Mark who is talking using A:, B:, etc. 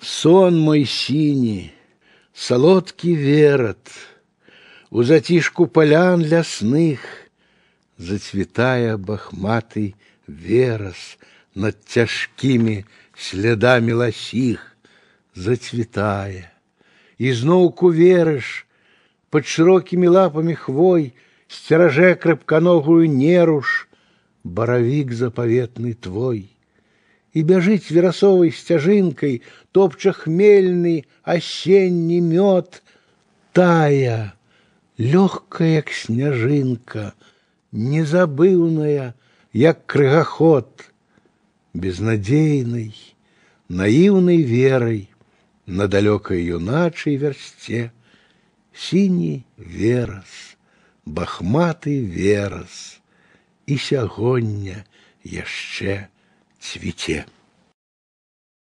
A: Сон мой сіні, солодкий верат, у затишку полян лясных зацветая бахматый верас над тяжкими следами лосих, зацветая. И зноўку верыш, под широкими лапами хвой, стероже крепконогую неруш, боровик заповедный твой. И бежить веросовой стяжинкой, топча хмельный осенний мед, тая, легкая, як снежинка, незабыўная, як крыгаход, безнадейной, наивной верой на далекой юначей версте. Синий верас, бахматы верас, і сягоння яшчэ цвіце.